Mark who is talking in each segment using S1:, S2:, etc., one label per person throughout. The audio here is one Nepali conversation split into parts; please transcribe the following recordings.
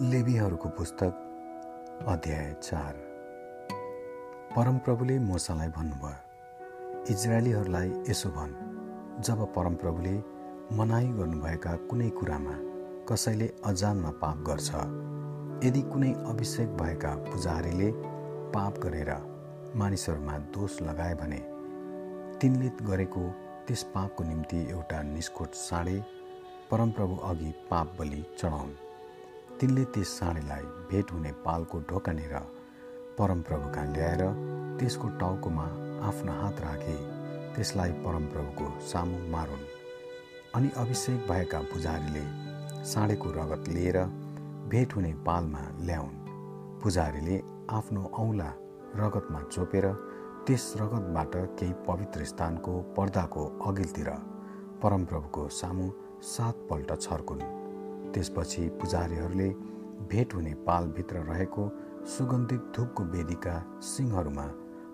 S1: लेबीहरूको पुस्तक अध्याय चार। परमप्रभुले मोसालाई भन्नुभयो इजरायलीहरूलाई यसो भन् जब परमप्रभुले मनाइ गर्नुभएका कुनै कुरामा कसैले अजानमा पाप गर्छ यदि कुनै अभिषेक भएका पुजारीले पाप गरेर मानिसहरूमा दोष लगाए भने तिनले गरेको त्यस पापको निम्ति एउटा निष्कोट साँडे परमप्रभु अघि पाप बलि चढाउन्। तिनले त्यस साँडेलाई भेट हुने पालको ढोकानेर परमप्रभुका ल्याएर त्यसको टाउकोमा आफ्नो हात राखे त्यसलाई परमप्रभुको सामु मारुन्। अनि अभिषेक भएका पुजारीले साँडेको रगत लिएर भेट हुने पालमा ल्याउन्। पुजारीले आफ्नो औँला रगतमा चोपेर त्यस रगतबाट केही पवित्र स्थानको पर्दाको अघिल्तिर परमप्रभुको सामु सातपल्ट छर्कुन्। त्यसपछि पुजारीहरूले भेट हुने पालभित्र रहेको सुगन्धित धुपको वेदीका सिंहहरूमा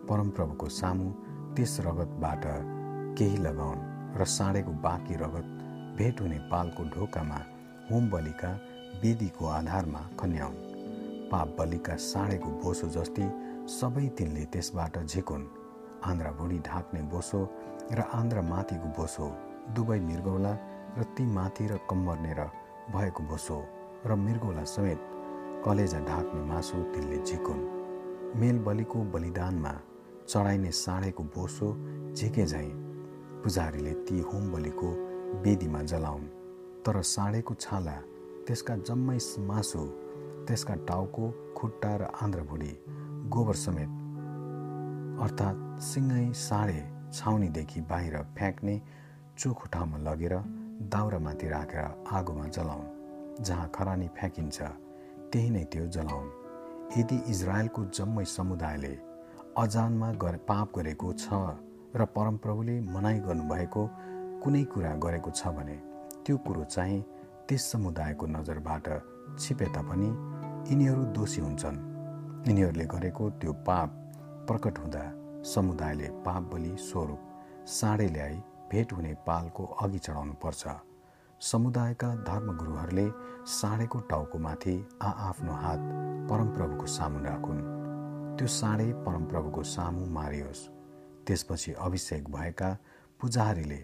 S1: परमप्रभुको सामु त्यस रगतबाट केही लगाउन् र साँडेको बाँकी रगत भेट हुने पालको ढोकामा होम बलिका वेदीको आधारमा खन्याउन्। पाप बलिका साँडेको बोसो जस्तै सबै तिनले त्यसबाट झिकुन्। आन्द्रा भुँडी ढाक्ने बोसो र आन्द्रा माथिको बोसो दुवै मृगौला र ती माथि र कम्मर्नेर भएको बोसो र मृगौला समेत कलेजा ढाक्ने मासु तिनले झिकुन्। मेल बलिको बलिदानमा चढाइने साँडेको बोसो झिके झैँ पुजारीले ती होम बलिको वेदीमा जलाउन्। तर साँडेको छाला त्यसका जम्मै मासु त्यसका टाउको खुट्टा र आन्द्रभुडी गोबर समेत अर्थात् सिँगै साँडे छाउनीदेखि बाहिर फ्याँक्ने चोखो ठाउँमा लगेर दाउरामाथि राखेर आगोमा जलाउन् जहाँ खरानी फ्याँकिन्छ त्यही नै त्यो जलाउन्। यदि इजरायलको जम्मै समुदायले अजानमा गरे पाप गरेको छ र परमप्रभुले मनाइ गर्नुभएको कुनै कुरा गरेको छ भने त्यो कुरो चाहिँ त्यस समुदायको नजरबाट छिपे तापनि यिनीहरू दोषी हुन्छन्। यिनीहरूले गरेको त्यो पाप प्रकट हुँदा समुदायले पाप बलि स्वरूप साँडे ल्याई भेट हुने पालको अघि चढाउनु पर्छ समुदायका धर्मगुरुहरूले साँडेको टाउको माथि आआफ्नो हात परमप्रभुको सामु राखुन्। त्यो साँडे परमप्रभुको सामु मारियोस्। त्यसपछि अभिषेक भएका पुजारीले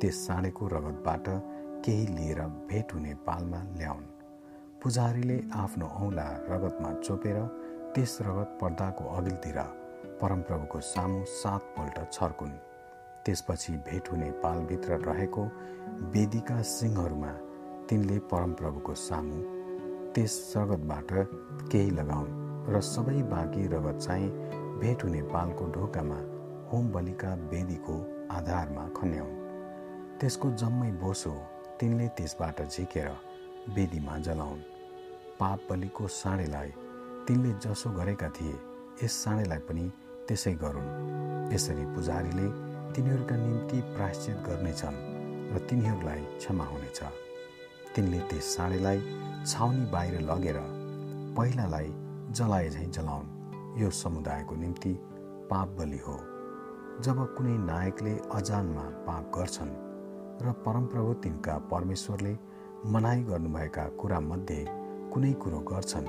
S1: त्यस साँडेको रगतबाट केही लिएर भेट हुने पालमा ल्याउन्। पुजारीले आफ्नो औँला रगतमा चोपेर त्यस रगत पर्दाको अघिल्तिर परमप्रभुको सामु सातपल्ट छर्कुन्। त्यसपछि भेट हुने पालभित्र रहेको वेदीका सिंहहरूमा तिनले परमप्रभुको सामु त्यस रगतबाट केही लगाउन् र सबै बाँकी रगत चाहिँ भेट हुने पालको ढोकामा होम बलिका वेदीको आधारमा खन्याउन्। त्यसको जम्मै बोसो तिनले त्यसबाट झिकेर वेदीमा जलाउन्। पाप बलिको साँडेलाई तिनले जसो गरेका थिए यस साँडेलाई पनि त्यसै गरून्। यसरी पुजारीले तिनीहरूका निम्ति प्रायश्चित गर्नेछन् र तिनीहरूलाई क्षमा हुनेछ। तिनले त्यस साँडेलाई छाउनी बाहिर लगेर पहिलालाई जलाए झैँ जलाउन्। यो समुदायको निम्ति पाप बलि हो। जब कुनै नायकले अजानमा पाप गर्छन् र परमप्रभु तिनका परमेश्वरले मनाइ गर्नुभएका कुरामध्ये कुनै कुरो गर्छन्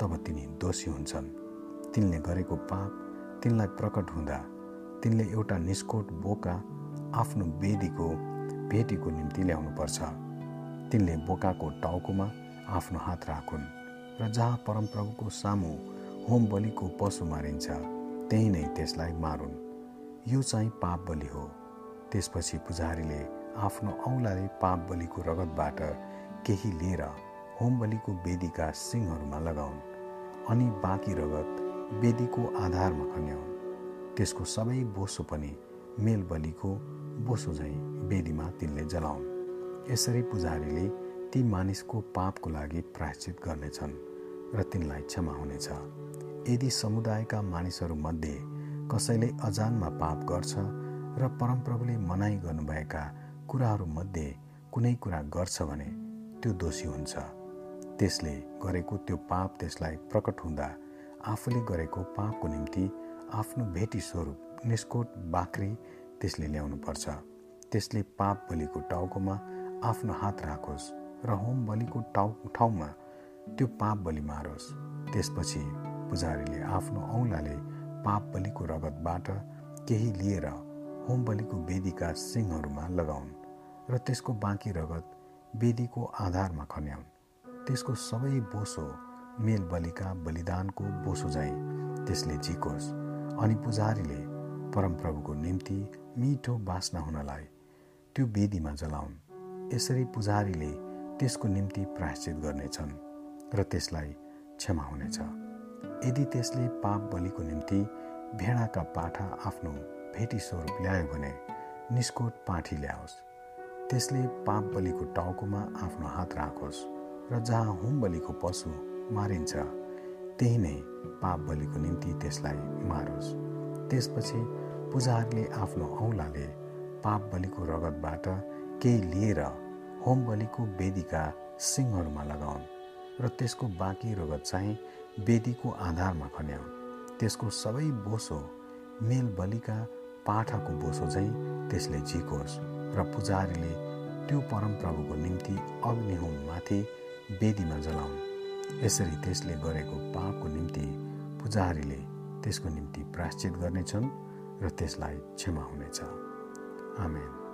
S1: तब तिनी दोषी हुन्छन्। तिनले गरेको पाप तिनलाई प्रकट हुँदा तिनले एउटा निस्कोट बोका आफ्नो बेदीको भेटीको निम्ति ल्याउनुपर्छ। तिनले बोकाको टाउकोमा आफ्नो हात राखुन् र जहाँ परमप्रभुको सामु होम बलिको पशु मारिन्छ त्यही नै त्यसलाई मारुन्। यो चाहिँ पाप बलि हो। त्यसपछि पुजारीले आफ्नो औँलाले पाप बलिको रगतबाट केही लिएर होम बलिको वेदीका सिङहरूमा लगाउन् अनि बाँकी रगत वेदीको आधारमा खन्याउन्। त्यसको सबै बोसो पनि मेल बलिको बोसो झैँ वेदीमा तिनले जलाउन्। यसरी पुजारीले ती मानिसको पापको लागि प्रायश्चित गर्नेछन् र तिनलाई क्षमा हुनेछ। यदि समुदायका मानिसहरूमध्ये कसैले अजानमा पाप गर्छ र परमप्रभुले मनाइ गर्नुभएका कुराहरूमध्ये कुनै कुरा गर्छ भने त्यो दोषी हुन्छ। त्यसले गरेको त्यो पाप त्यसलाई प्रकट हुँदा आफूले गरेको पापको निम्ति आफ्नो भेटी स्वरूप निस्कोट बाख्री त्यसले ल्याउनु पर्छ त्यसले पाप बलिको टाउकोमा आफ्नो हात राखोस् र होम बलिको टाउ ठाउँमा त्यो पाप बलि मारोस्। त्यसपछि पुजारीले आफ्नो औँलाले पाप बलिको रगतबाट केही लिएर होम बलिको वेदीका सिङहरूमा लगाउन् र त्यसको बाँकी रगत वेदीको आधारमा खन्याउन्। त्यसको सबै बोसो मेल बलिका बलिदानको बोसो झैँ त्यसले झिकोस्। अनि पुजारीले परमप्रभुको निम्ति मिठो बास्ना हुनलाई त्यो वेदीमा जलाउन्। यसरी पुजारीले त्यसको निम्ति प्रायश्चित गर्नेछन् र त्यसलाई क्षमा हुनेछ। यदि त्यसले पाप बलिको निम्ति भेडाका पाठा आफ्नो भेटी स्वरूप ल्यायो भने निस्कोट पाठी ल्याओस्। त्यसले पाप बलिको टाउकोमा आफ्नो हात राखोस् र जहाँ होम बलिको पशु मारिन्छ त्यही नै पाप बलिको निम्ति त्यसलाई मारोस्। त्यसपछि पूजाहरूले आफ्नो औँलाले पाप बलिको रगतबाट केही लिएर होम बलिको वेदीका सिङहरूमा लगाउन् र त्यसको बाँकी रगत चाहिँ वेदीको आधारमा खन्याउन्। त्यसको सबै बोसो मेल बलिका पाठाको बोसो चाहिँ त्यसले झिकोस् र पुजारीले त्यो परमप्रभुको निम्ति अग्निहोममाथि वेदीमा जलाउन्। यसरी त्यसले गरेको पापको निम्ति पुजारीले त्यसको निम्ति प्राश्चित गर्नेछन् र त्यसलाई क्षमा हुनेछ। आमेन।